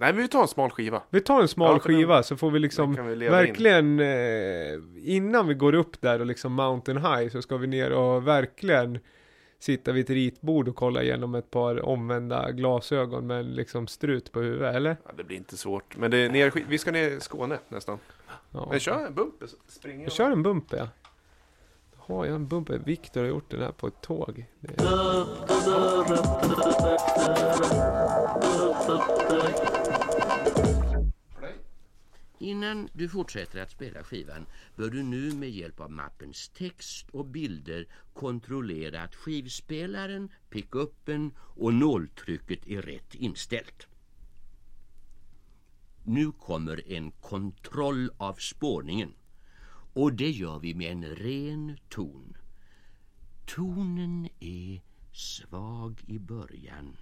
Nej, men vi tar en smal skiva. Vi tar en smal Ja, för den- skiva så får vi liksom vi leva in. verkligen eh, innan vi går upp där och liksom mountain high så ska vi ner och verkligen sitta vid ett ritbord och kolla igenom ett par omvända glasögon med en liksom strut på huvudet, eller? Ja, det blir inte svårt. Men det är ner, vi ska ner i Skåne nästan. Ja. Men kör en bumper så springer Jag jag. kör en bumper ja. Har jag en bumper? Viktor har gjort den här på ett tåg. Det är... Innan du fortsätter att spela skivan bör du nu med hjälp av mappens text och bilder kontrollera att skivspelaren, pickuppen och nåltrycket är rätt inställt. Nu kommer en kontroll av spårningen och det gör vi med en ren ton. Tonen är svag i början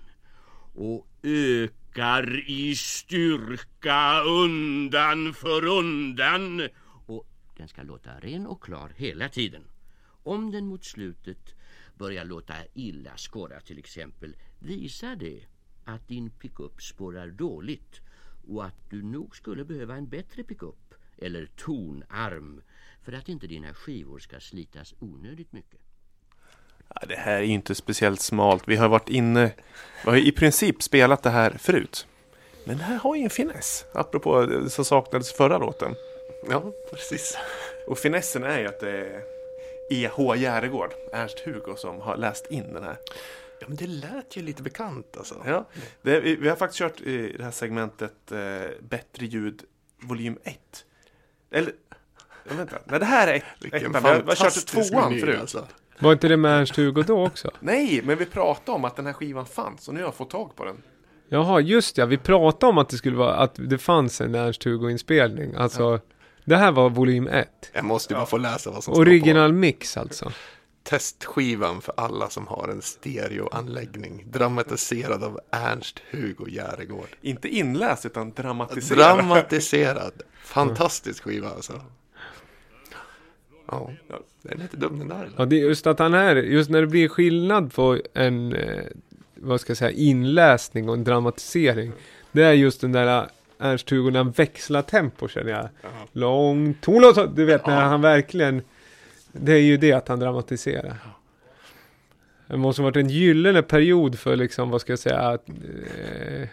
och ökar i styrka undan för undan. Och den ska låta ren och klar hela tiden. Om den mot slutet börjar låta illa skåra till exempel visar det att din pickup spårar dåligt och att du nog skulle behöva en bättre pickup eller tonarm för att inte dina skivor ska slitas onödigt mycket. Ja, det här är ju inte speciellt smalt. Vi har varit inne, vi har i princip spelat det här förut. Men det här har ju en finess. Apropå det som saknades förra låten. Ja, precis. Och finessen är ju att det är E.H. Järegård, Ernst-Hugo, som har läst in den här. Ja, men det lät ju lite bekant alltså. Ja, det, vi, vi har faktiskt kört i det här segmentet eh, Bättre ljud volym 1. Eller, ja, vänta, nej det här är ett, Vilken ettan. Vi har, vi har kört tvåan meny, förut. Alltså. Var inte det med Ernst-Hugo då också? Nej, men vi pratade om att den här skivan fanns och nu har jag fått tag på den. Jaha, just ja. Vi pratade om att det skulle vara, att det fanns en Ernst-Hugo-inspelning. Alltså, det här var volym 1. Jag måste bara få läsa vad som står Original mix alltså. Testskivan för alla som har en stereoanläggning. Dramatiserad av Ernst-Hugo Järegård. Inte inläst utan dramatiserad. Dramatiserad. Fantastisk skiva alltså. Ja, den är inte dum den där. Ja, det är just att han är, just när det blir skillnad på en, eh, vad ska jag säga, inläsning och en dramatisering. Det är just den där eh, Ernst-Hugo när han växlar tempo känner jag. Lång ton och så, du vet när han verkligen, det är ju det att han dramatiserar. Det måste ha varit en gyllene period för liksom, vad ska jag säga, att, eh,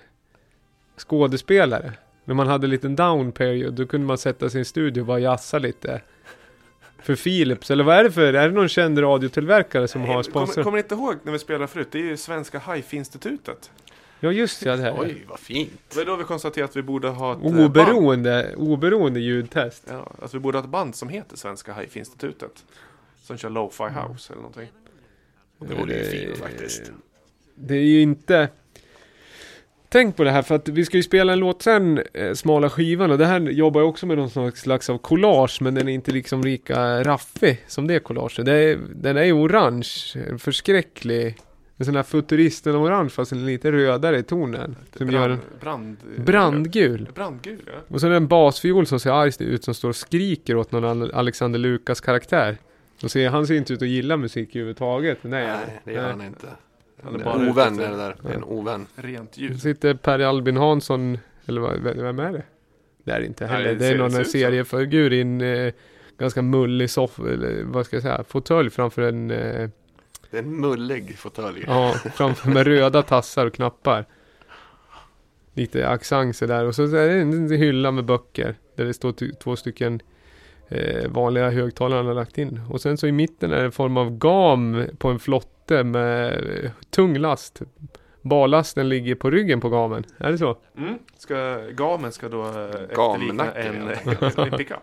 skådespelare. När man hade en liten down period, då kunde man sätta sig i en studio och bara jassa lite. För Philips, eller vad är det för? Är det någon känd radiotillverkare som har Kommer, sponsrat? kommer ni inte ihåg när vi spelade förut? Det är ju Svenska Hifi-institutet. Ja just ja, det här. Oj, vad fint. Det var då vi konstaterade att vi borde ha ett eh, band. Oberoende, oberoende ljudtest. Ja, att vi borde ha ett band som heter Svenska Hifi-institutet. Som kör Lo-Fi House eller någonting. Det vore ju Eh, fint faktiskt. Det är ju inte... Tänk på det här för att vi ska ju spela en låt sen, eh, Smala skivan och det här jobbar jag också med någon slags av collage men den är inte liksom lika raffig som det collaget. Det är, den är ju orange, en förskräcklig, en sån här futuristen orange fast en lite rödare i tonen. Som gör en brand, brandgul. Brandgul, ja. Och så är det en basfiol som ser arg ut som står och skriker åt någon Al- Alexander Lukas karaktär. Och ser, han ser inte ut att gilla musik överhuvudtaget. Nej, Nej, det gör han inte. Han är En bara ovän är det där. Är En ovän. Rent Så ljud. sitter Per Albin Hansson, eller vad, vem är det? Det är det inte Nej, heller. det det är någon seriefigur i en eh, ganska mullig soff, eller vad ska jag säga, fåtölj framför en, eh, Det är en mullig fåtölj. ja, framför med röda tassar och knappar. Lite accenter där och så är det en hylla med böcker där det står två stycken eh, vanliga högtalare han har lagt in. Och sen så i mitten är det en form av gam på en flotte med eh, tung last. Ballasten ligger på ryggen på gamen. Är det så? Mm. Ska, gamen ska då eh, efterlikna en, en pickup.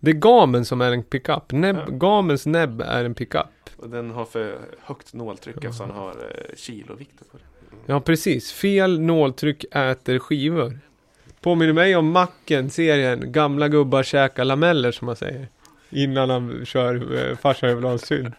Det är gamen som är en pickup. Näbb, Ja. Gamens näbb är en pickup. Och den har för högt nåltryck eftersom den har eh, kilovikter på det. Ja, precis. Fel nåltryck äter skivor. Påminner mig om Macken-serien. Gamla gubbar käkar lameller som man säger. Innan han kör eh, farsan jag vill ha en synt.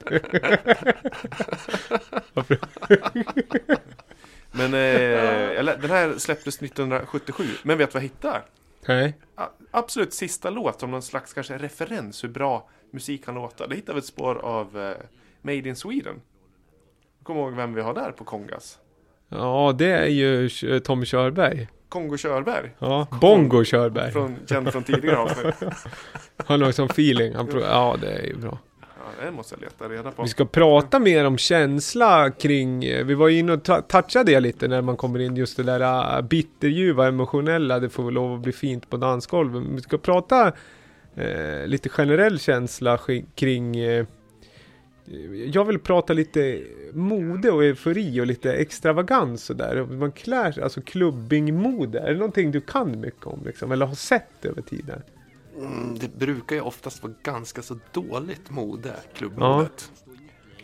Men eh, den här släpptes 1977. Men vet du vad jag hittar? Nej. A- Absolut sista låt som någon slags kanske referens hur bra musik kan låta. Det hittar vi ett spår av eh, Made in Sweden. Kom ihåg vem vi har där på Kongas? Ja, det är ju Tommy Körberg. Kongo Körberg. Ja, Bongo Körberg. Från, känd från tidigare avsnitt. Han har sån feeling. Han ja, det är ju bra. Ja, det måste jag leta reda på. Vi ska prata mer om känsla kring, vi var inne och touchade det lite när man kommer in just det där äh, bitterljuva, emotionella, det får väl lov att bli fint på dansgolvet. Vi ska prata eh, lite generell känsla kring eh, jag vill prata lite mode och eufori och lite extravagans sådär. Man klär sig, alltså klubbingmode. Är det någonting du kan mycket om liksom? Eller har sett över tiden? Mm, det brukar ju oftast vara ganska så dåligt mode, klubbmodet.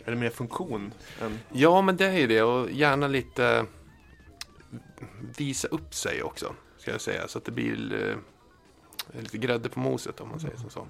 Är det mer funktion än... Ja. men det är ju det och gärna lite visa upp sig också, ska jag säga. Så att det blir eh, lite grädde på moset om man säger som så.